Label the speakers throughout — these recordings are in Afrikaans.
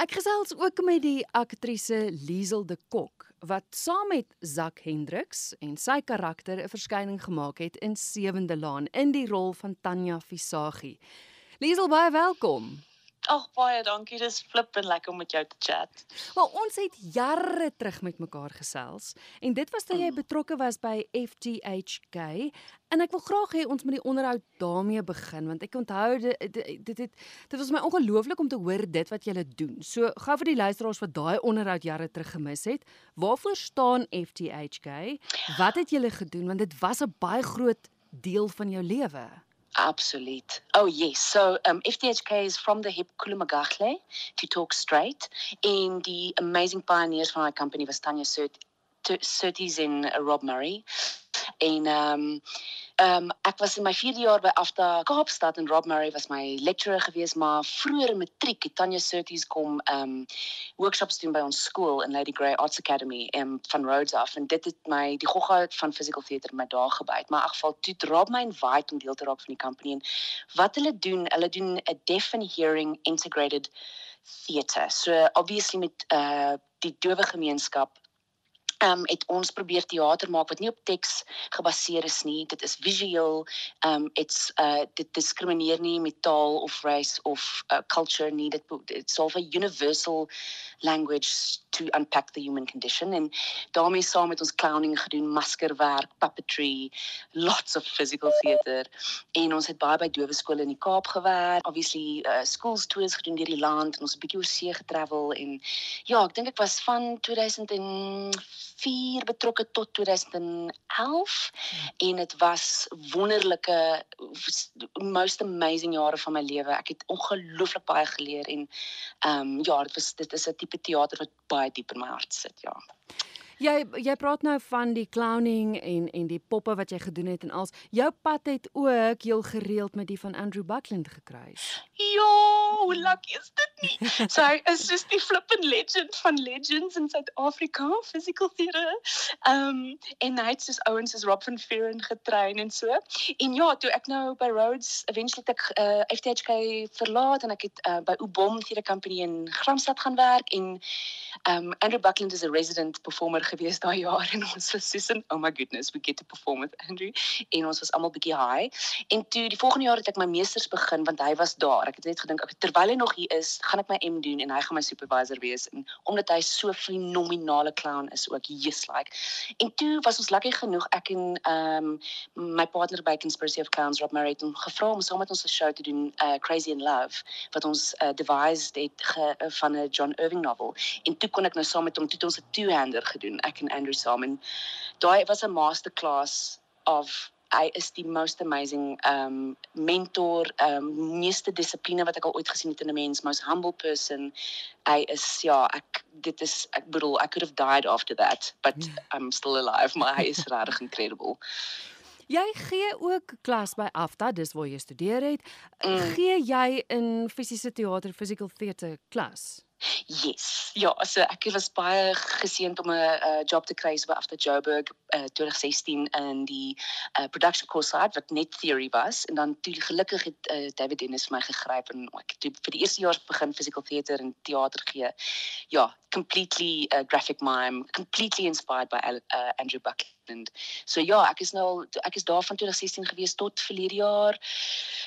Speaker 1: Ek gesels ook met die aktrise Liesel de Kok wat saam met Zak Hendriks en sy karakter 'n verskyning gemaak het in Sewende Laan in die rol van Tanya Visagie. Liesel baie welkom.
Speaker 2: Ag baie dankie, dis flippend lekker om met jou te chat.
Speaker 1: Wel, ons het jare terug met mekaar gesels en dit was toe jy mm. betrokke was by FTHK en ek wil graag hê ons moet die onderhoud daarmee begin want ek onthou dit dit dit, dit was my ongelooflik om te hoor dit wat julle doen. So gou vir die luisteraars wat daai onderhoud jare terug gemis het, waarvoor staan FTHK? Wat het julle gedoen want dit was 'n baie groot deel van jou lewe.
Speaker 2: Absolute. Oh yes. So um, FDHK is from the hip Kulumagahle to talk straight. And the amazing pioneers from our company was Tanya Surt, Surtees and Rob Murray. Ehm um, ehm um, ek was in my 4de jaar by Afta Kaapstad en Rob Murray was my lecturer gewees, maar vroeër in matriek het Tanya Surtees kom ehm um, workshops doen by ons skool in Lady Grey Arts Academy in van Rhodes af en dit het my die gogga van physical theatre my daar gebyt. Maar in elk geval toe Rob my invite om deel te raak van die company en wat hulle doen, hulle doen 'n deaf and hearing integrated theatre. So obviously met uh die dowe gemeenskap ehm um, het ons probeer teater maak wat nie op teks gebaseer is nie. Dit is visueel. Ehm um, it's uh dit diskrimineer nie met taal of race of uh, culture nie. Dit it's all a universal language to unpack the human condition en daarmee saam met ons clowning gedoen, maskerwerk, puppetry, lots of physical theatre en ons het baie by dowe skole in die Kaap gewerk. Obviously uh schools tours gedoen deur die land en ons 'n bietjie oor see getravel en ja, ek dink ek was van 2000 en 2004 betrokke tot 2011 hmm. en dit was wonderlike most amazing jare van my lewe. Ek het ongelooflik baie geleer en ehm um, ja, dit was dit is 'n tipe teater wat baie diep in my hart sit, ja.
Speaker 1: Jy jy praat nou van die clowning en en die poppe wat jy gedoen het en als jou pad het ook heel gereeld met die van Andrew Buckland gekruis.
Speaker 2: Ja, hoe lucky is dit nie? So hy is soos die flippin legend van legends in Suid-Afrika, physical theatre. Um en hy het soos ouens soos Rob van Vuren getrein en so. En ja, toe ek nou by Rhodes eventually ek uh, eh, FTHK verlaat en ek het uh, by Ubom Theatre Company in Gramstad gaan werk en um Andrew Buckland is a resident performer gewees daai jaar en ons was soos in oh my goodness we get to perform with Andrew. En ons was almal bietjie high. En toe die volgende jaar het ek my meesters begin want hy was daar. Ek het net gedink terwyl hy nog hier is gaan ek my M doen en hy gaan my supervisor wees. En omdat hy so fenominale clown is ook yes like. En toe was ons lucky genoeg ek en um my partner by Conspiracy of Clowns Rob Murray het hom gevra om saam met ons 'n show te doen uh, Crazy in Love wat ons uh, devised het ge, uh, van 'n John Irving novel. En toe kon ek nou saam met hom toe ons 'n two-hander gedoen ek en Andrew saam en daai was 'n masterclass of hy is die most amazing um mentor um meeste dissipline wat ek al ooit gesien het in 'n mens most humble person hy is ja ek dit is ek bedoel I could have died after that but. Ja. I'm still alive maar hy is regtig incredible
Speaker 1: Jy gee ook klas by AFTA, dis waar jy studeer het. Mm. Gee jy in fisiese teater, physical theatre klas?
Speaker 2: Yes. Ja, so ek was baie geseënd om 'n job te kry so after Joburg uh, 2016 in die uh, production course side wat net theory was en dan toe gelukkig het uh, David Dennis vir my gegryp en ek het vir die eerste jaar begin physical theatre en teater gee. Ja, completely uh, graphic mime, completely inspired by uh, Andrew Buckland. So ja, ek is nou ek is daar van 2016 gewees tot verlede jaar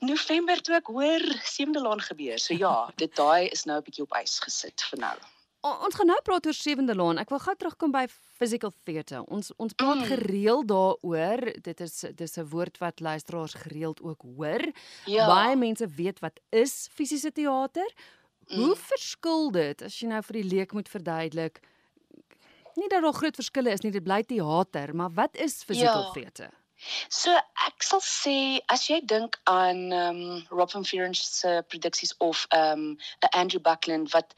Speaker 2: November toe ek hoor Sewende Laan gebeur. So ja, dit daai is nou 'n bietjie op ys gesit vir nou.
Speaker 1: O, ons gaan nou praat oor Sewende Laan. Ek wil gou terugkom by physical theatre. Ons ons praat mm. gereeld daaroor. Dit is dis 'n woord wat luisteraars gereeld ook hoor. Ja. Baie mense weet wat is fisiese teater. Mm. Hoe verskil dit as jy nou vir die leek moet verduidelik? Nie dat daar groot verskille is nie, dit bly teater, maar wat is physical ja. theatre?
Speaker 2: So ek sal sê as jy dink aan um Rob van Vuren se produksies of um 'n Andrew Buckland wat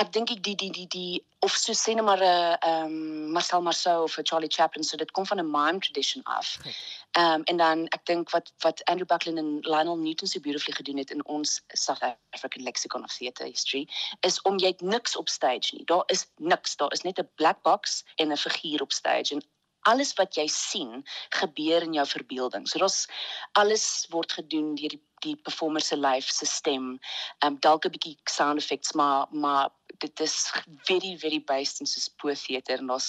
Speaker 2: ek dink ek die die die die of so sê net maar 'n uh, ehm um, Marcel Marceau of 'n Charlie Chaplin so dit kom van 'n mime tradition af. Ehm um, en dan ek dink wat wat Andrew Buckland en Lionel Newton so beautifully gedoen het in ons South African lexicon of theatre history is om jy niks op stage nie. Daar is niks. Daar is net 'n black box en 'n figuur op stage en alles wat jy sien gebeur in jou verbeelding. So daar's alles word gedoen deur die die performer se lyf se stem. Ehm um, dalk 'n bietjie sound effects maar maar dit is very very based in soos poe theater en ons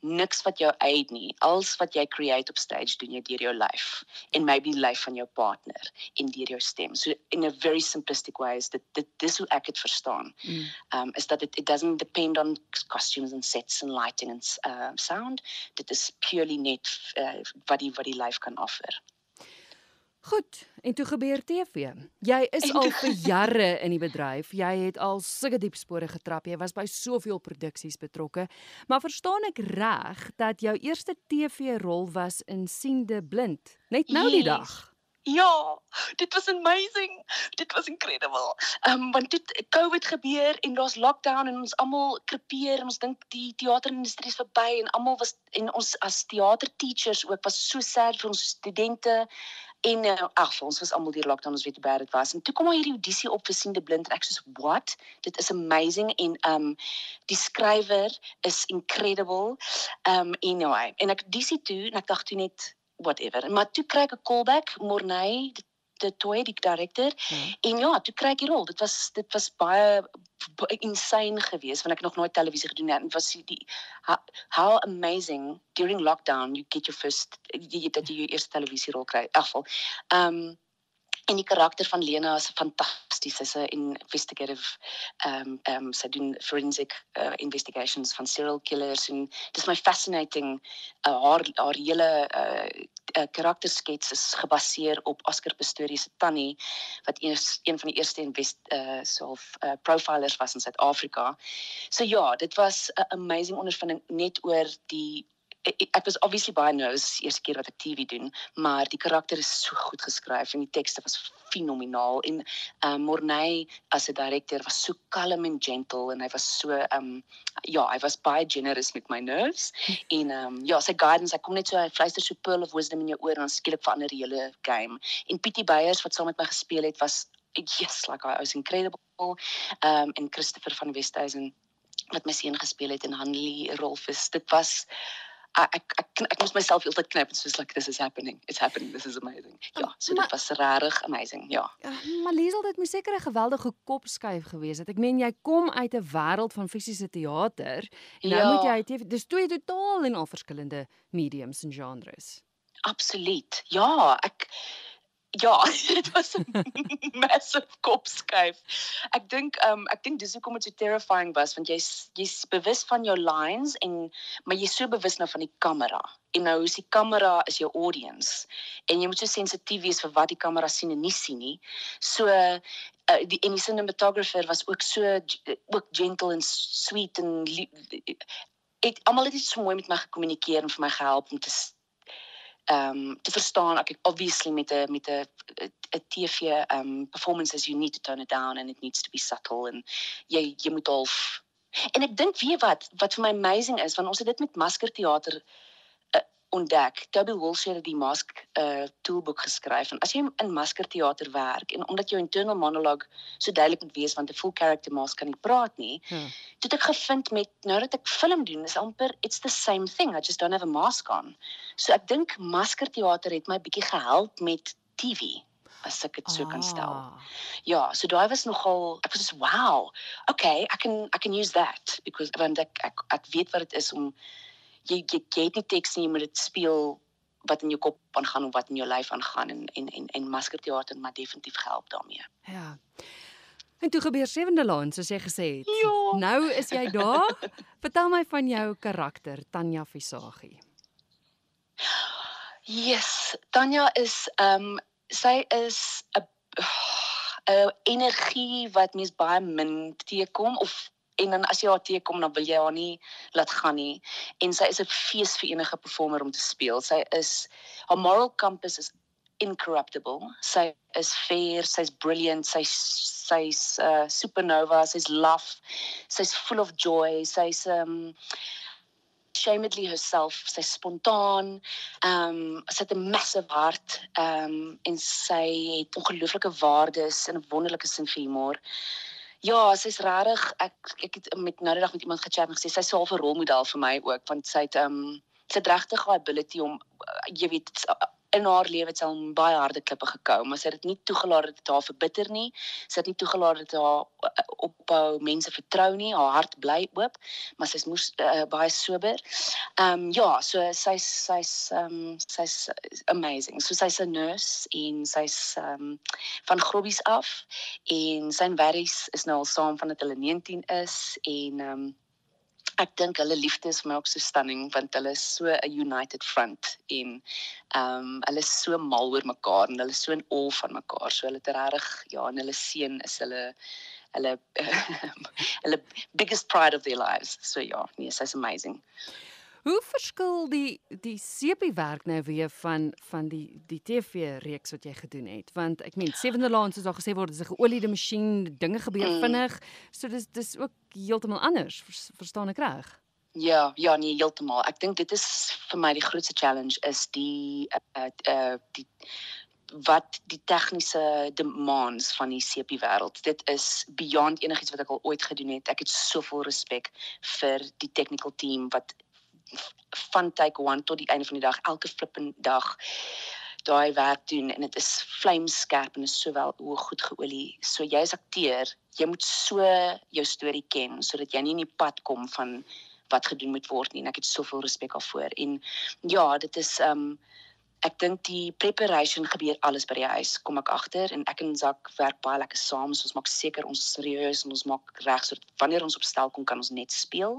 Speaker 2: niks wat jou aid nie. Alles wat jy create op stage doen jy deur jou lyf en maybe die lyf van jou partner en deur jou stem. So in a very simplistic way is dit dit dis hoe ek dit verstaan. Mm. Um is dat it, it doesn't depend on costumes and sets and lighting and uh, sound. Dit is purely net uh, wat die wat die lyf kan offer.
Speaker 1: Goed, en toe gebeur TV. Jy is al vir jare in die bedryf. Jy het al sulke diep spore getrap. Jy was by soveel produksies betrokke. Maar verstaan ek reg dat jou eerste TV-rol was in Siende Blind, net nou yes. die dag?
Speaker 2: Ja, dit was amazing. Dit was incredible. Ehm um, want dit COVID gebeur en daar's lockdown en ons almal krepeer en ons dink die teaterindustrie is verby en almal was en ons as teaterteachers ook was so sad vir ons studente En uh, ag, ons was almal deur lockdown, ons weet hoe baie dit was. En toe kom maar hierdie audisie op vir Siende Blind en ek sê, "What? Dit is amazing en um die skrywer is incredible." Um anyway, en ek audisie toe en ek dink toe net whatever. Maar toe kry ek 'n callback, Morney, die toe die direkteur hmm. en ja, toe kry ek die rol. Dit was dit was baie insane geweest want ek nog nooit televisie gedoen het en was die how, amazing during lockdown you get your first jy dat jy jou eerste televisie rol kry. In geval. Ehm um, en die karakter van Lena is fantasties. Sy's 'n investigative ehm um, ehm um, sy doen forensic uh, investigations van serial killers en dis my fascinating uh, haar haar hele uh, uh, karakterskets is gebaseer op Oscar Pistorius se tannie wat eers een van die eerste invest uh self uh, profilers was in Suid-Afrika. So ja, dit was 'n amazing ondervinding net oor die ek, was obviously baie nervous eerste keer wat ek TV doen, maar die karakter is so goed geskryf en die tekste was fenomenaal en ehm um, Morney as 'n direkteur was so kalm en gentle en hy was so ehm um, ja, hy was baie generous met my nerves en ehm um, ja, sy guidance, hy kom net so hy fluister so pearl of wisdom in jou oor en dan skielik verander die hele game. En Pietie Beyers wat saam met my gespeel het was yes, like I was incredible. Ehm um, en Christopher van Westhuizen wat my seun gespeel het en Hanlie Rolfus. Dit was ek ek ek, moes myself heeltyd knip soos like this is happening it's happening this is amazing ja so maar, dit was regtig amazing ja.
Speaker 1: ja maar Liesel dit moet seker 'n geweldige kopskuif gewees het ek meen jy kom uit 'n wêreld van fisiese teater en nou ja. moet jy dis twee totaal en al verskillende mediums en genres
Speaker 2: absoluut ja ek Ja, dit was 'n massive kopskuif. Ek dink um ek dink dis hoekom dit so terrifying was want jy's jy's bewus van jou lines en maar jy's so bewus nou van die kamera. En nou is die kamera is jou audience en jy moet so sensitief wees vir wat die kamera sien en nie sien nie. So uh, die en die cinematographer was ook so ook gentle en sweet en het almal het so mooi met my gekommunikeer en vir my gehelp om te ehm um, te verstaan ek obviously met 'n met 'n 'n TV ehm um, performances you need to tone it down and it needs to be subtle and jy jy moet half en ek dink weet wat wat vir my amazing is want ons het dit met maskerteater ontdek. Toby Walsh het die mask uh toolboek geskryf en as jy in maskerteater werk en omdat jou internal monologue so duidelik moet wees want 'n full character mask kan nie praat nie. Hmm. Toe ek gevind met nou dat ek film doen is amper it's the same thing. I just don't have a mask on. So ek dink maskerteater het my bietjie gehelp met TV as ek dit so ah. kan stel. Ja, so daai was nogal ek was so wow. Okay, I can I can use that because want ek ek, ek weet wat dit is om jy jy jy het nie teks nie, moet dit speel wat in jou kop aangaan of wat in jou lyf aangaan en en en en maskerteater maar definitief help daarmee.
Speaker 1: Ja. En toe gebeur sewende laan soos jy gesê het. Ja. Nou is jy daar. Vertel my van jou karakter Tanya Visagie.
Speaker 2: Yes, Tanya is ehm um, sy is 'n 'n energie wat mens baie min teekom of en dan as jy haar teekom dan wil jy haar nie laat gaan nie en sy is 'n fees vir enige performer om te speel. Sy is haar moral compass is incorruptible. Sy is fair, sy's brilliant, sy's sy's uh, supernova, sy's love, sy's full of joy, sy's um shamedly herself, sy's spontaan. Um sy het 'n massive hart um en sy het ongelooflike waardes en 'n wonderlike sin vir humor. Ja, sy's regtig ek ek het met nou die dag met iemand gechat en gesê sy's 'n halfe rolmodel vir my ook want sy het ehm um, sy het regtig haar ability om uh, jy weet in haar lewe het sy al baie harde klippe gekou, maar sy het dit nie toegelaat dat dit haar verbitter nie. Sy het nie toegelaat dat haar uh, opbou mense vertrou nie. Haar hart bly oop, maar sy's moes uh, baie sober. Ehm um, ja, so sy's sy's ehm um, sy's amazing. So sy's 'n nurse en sy's ehm um, van Grobbies af en sy en Werries is nou al saam van dat hulle 19 is en ehm um, ek dink hulle liefde is vir my ook so stunning want hulle is so 'n united front en ehm um, hulle is so mal oor mekaar en hulle is so in awe van mekaar. So hulle het regtig ja, en hulle seun is hulle hulle hulle biggest pride of their lives. So ja, nee, sy's amazing.
Speaker 1: Hoe verskil die die sepie werk nou weer van van die die TV reeks wat jy gedoen het? Want ek meen Sewende Laan soos daar gesê word, is 'n geoliede masjien, dinge gebeur mm. vinnig. So dis dis ook heeltemal anders, verstaan ek reg?
Speaker 2: Ja, ja, nee, heeltemal. Ek dink dit is vir my die grootste challenge is die uh uh die wat die tegniese demands van die CP wêreld. Dit is beyond enigiets wat ek al ooit gedoen het. Ek het soveel respek vir die technical team wat van take 1 tot die einde van die dag elke flippende dag daai werk doen en dit is vlamskerp en is sowel hoe goed geolie. So jy as akteur, jy moet so jou storie ken sodat jy nie in die pad kom van wat gedoen moet word nie. En ek het soveel respek daarvoor. En ja, dit is um ek dink die preparation gebeur alles by die huis. Kom ek agter en ek en Zak werk baie lekker saam so ons maak seker ons is serieus en ons maak reg sodat wanneer ons op stel kom kan ons net speel.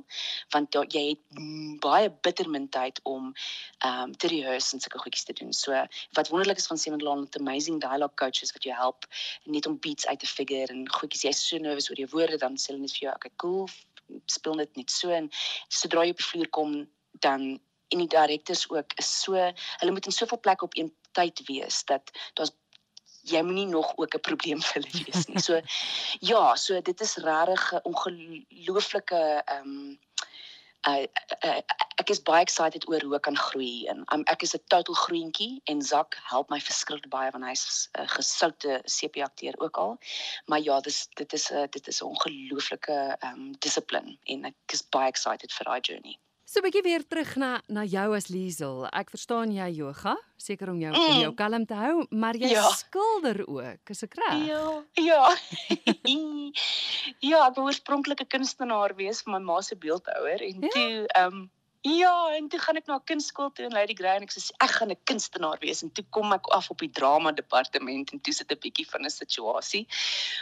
Speaker 2: Want da, jy het baie bitter min tyd om ehm um, te rehearse en sulke goedjies te doen. So wat wonderlik is van Seven Lawn met amazing dialogue coaches wat jou help net om beats uit te figure en goedjies. Jy's so nervous oor jou woorde dan sê hulle net vir jou okay cool speel net net so. En sodra jy op die vloer kom dan en die direkteurs ook is so hulle moet in soveel plekke op een tyd wees dat daar's jy moenie nog ook 'n probleem vir hulle wees nie. So ja, so dit is regtig 'n ongelooflike ehm um, uh, uh, ek is baie excited oor hoe ek kan groei en um, ek is 'n total groentjie en Zak help my verskriklik baie want hy's 'n uh, gesoute CP akteur ook al. Maar ja, dis dit is 'n uh, dit is 'n ongelooflike ehm um, dissipline en ek is baie excited vir daai journey.
Speaker 1: So 'n bietjie weer terug na na jou as Liesel. Ek verstaan jy yoga, seker om jou mm. om jou kalm te hou, maar jy ja. skilder ook, is ek reg?
Speaker 2: Ja. Ja. ja, ek wou oorspronklik 'n kunstenaar wees vir my ma se beeldhouer en ja? toe ehm um, Ja, en toe gaan ek na kunstskool toe in Lady Grey en ek sê ek gaan 'n kunstenaar wees en toe kom ek af op die drama departement en toe sit 'n bietjie van 'n situasie.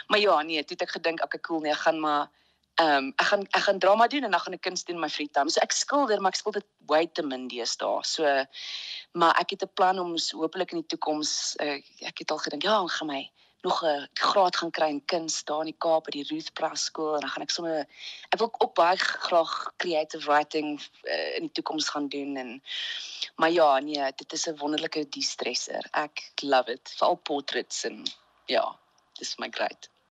Speaker 2: Maar ja, nee, toe het ek gedink ek okay, cool nee, ek gaan maar Ehm um, ek gaan ek gaan drama doen en dan gaan ek kuns doen in my free time. So ek skilder, maar ek skilder way te min deesdae. So maar ek het 'n plan om hopelik in die toekoms uh, ek het al gedink ja, ek gaan my nog 'n graad gaan kry in kuns daar in die Kaap by die Ruth Pras skool en dan gaan ek sommer ek wil ook baie graag creative writing uh, in die toekoms gaan doen en maar ja, nee, dit is 'n wonderlike de-stresser. Ek love it. Veral portraits en ja, dis my great.